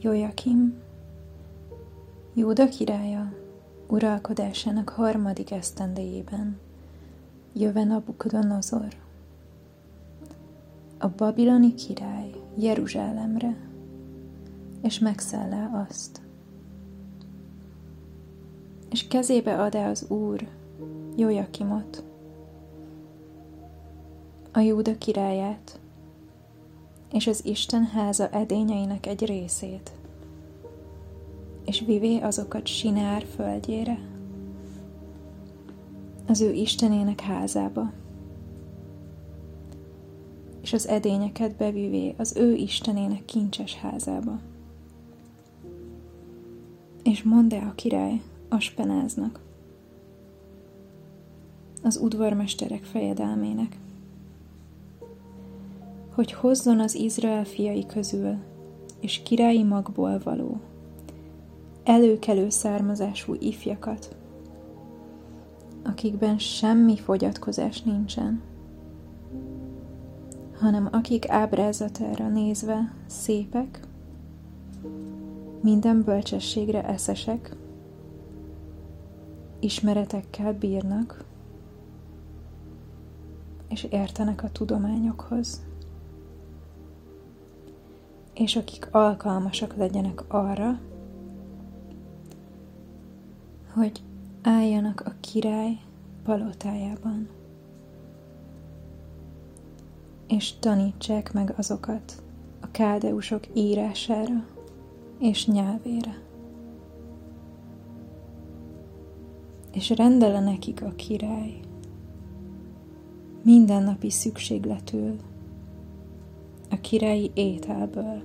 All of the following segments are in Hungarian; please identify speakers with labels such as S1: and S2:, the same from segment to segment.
S1: Jojakim, Júda királya uralkodásának harmadik esztendejében. Jöve Nabukodonozor, a babiloni király Jeruzsálemre, és megszállá azt. És kezébe ad-e az Úr Jojakimot, a Júda királyát, és az Isten háza edényeinek egy részét, és vivé azokat Sinár földjére, az ő Istenének házába, és az edényeket bevivé az ő Istenének kincses házába. És mondd -e a király Aspenáznak, az udvarmesterek fejedelmének, hogy hozzon az Izrael fiai közül, és királyi magból való, előkelő származású ifjakat, akikben semmi fogyatkozás nincsen, hanem akik ábrázatára nézve szépek, minden bölcsességre eszesek, ismeretekkel bírnak, és értenek a tudományokhoz és akik alkalmasak legyenek arra, hogy álljanak a király palotájában, és tanítsák meg azokat a káldeusok írására és nyelvére. És rendele nekik a király mindennapi szükségletül a királyi ételből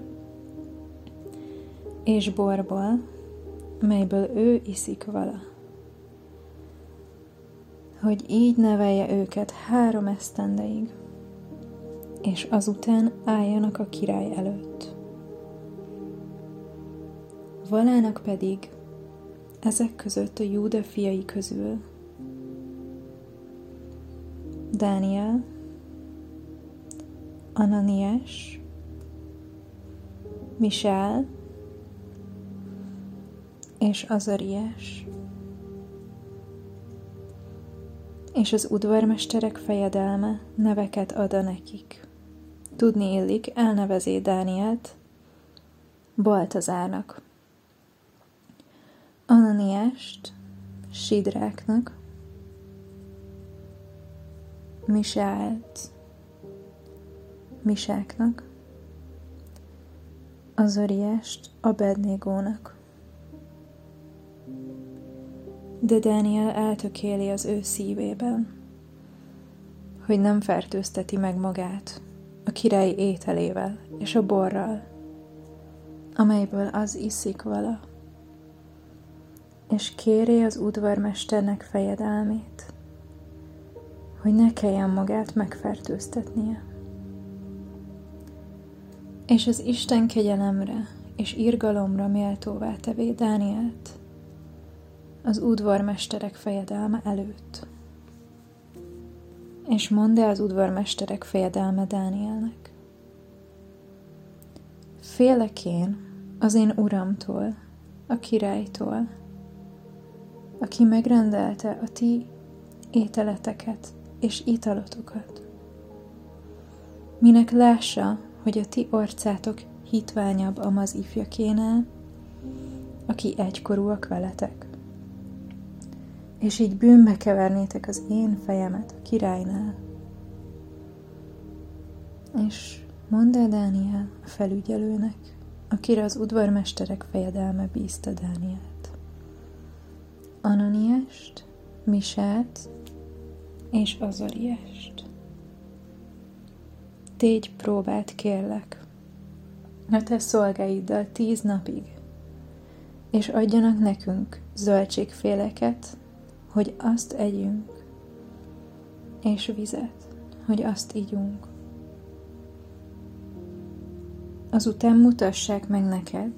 S1: és borból, melyből ő iszik vala, hogy így nevelje őket három esztendeig, és azután álljanak a király előtt. Valának pedig ezek között a Júda fiai közül Dániel, Ananias, Misál és Azariás. És az udvarmesterek fejedelme neveket ad a nekik. Tudni illik, elnevezé Dánielt Baltazárnak, Ananiást Sidráknak, Misált Misáknak, Azoriást Abednégónak. De Dániel eltökéli az ő szívében, hogy nem fertőzteti meg magát a király ételével és a borral, amelyből az iszik vala, és kéri az udvarmesternek fejedelmét, hogy ne kelljen magát megfertőztetnie és az Isten kegyelemre és irgalomra méltóvá tevé Dánielt az udvarmesterek fejedelme előtt. És mondd el az udvarmesterek fejedelme Dánielnek. Félek én az én uramtól, a királytól, aki megrendelte a ti ételeteket és italotokat. Minek lássa, hogy a ti orcátok hitványabb amaz ifjakénál, aki egykorúak veletek. És így bűnbe kevernétek az én fejemet a királynál. És mondd el Dániel a felügyelőnek, akire az udvarmesterek fejedelme bízta Dánielt. Ananiást, Misát és Azariást tégy próbát kérlek. A te szolgáiddal tíz napig, és adjanak nekünk zöldségféleket, hogy azt együnk, és vizet, hogy azt ígyunk. Azután mutassák meg neked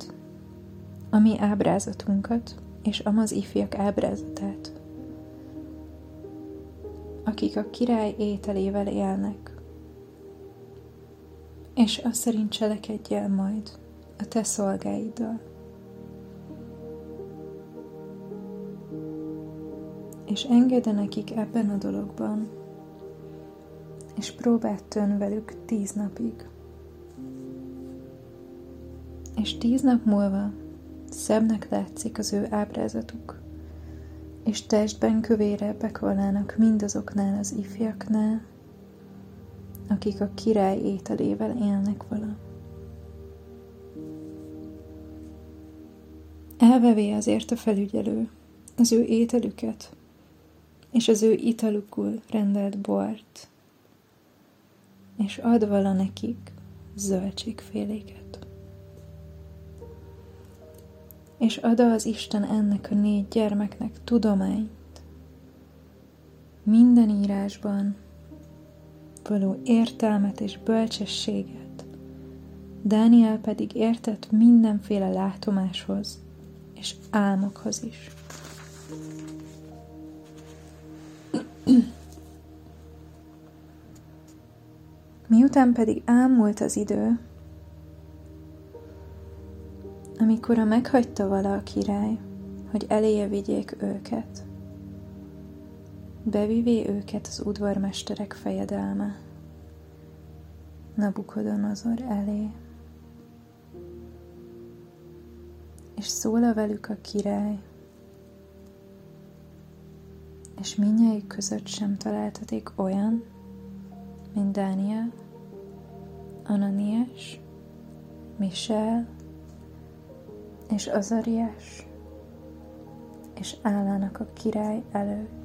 S1: a mi ábrázatunkat, és amaz ifjak ábrázatát, akik a király ételével élnek, és azt szerint cselekedjél majd, a te szolgáiddal. És engedd nekik ebben a dologban, és próbáld tön velük tíz napig. És tíz nap múlva szebbnek látszik az ő ábrázatuk, és testben kövérebbek volnának mindazoknál az ifjaknál, akik a király ételével élnek vala. Elvevé azért a felügyelő az ő ételüket, és az ő italukul rendelt bort, és ad vala nekik zöldségféléket. És ad az Isten ennek a négy gyermeknek tudományt, minden írásban való értelmet és bölcsességet, Dániel pedig értett mindenféle látomáshoz és álmokhoz is. Miután pedig elmúlt az idő, amikor a meghagyta vala a király, hogy eléje vigyék őket, bevivé őket az udvarmesterek fejedelme, Nabukodonozor elé. És szól velük a király, és minnyájuk között sem találtaték olyan, mint Dániel, Ananias, Michel és Azarias, és állának a király előtt.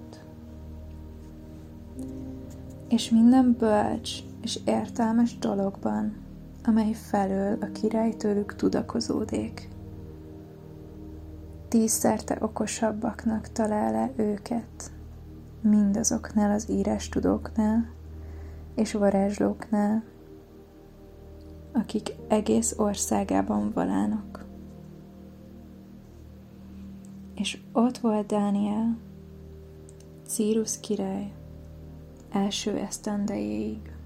S1: És minden bölcs és értelmes dologban, amely felől a király tőlük tudakozódik. Tízszerte okosabbaknak talál-e őket, mindazoknál az írás tudóknál és varázslóknál, akik egész országában valának. És ott volt Dániel, Círus király, első esztendejéig.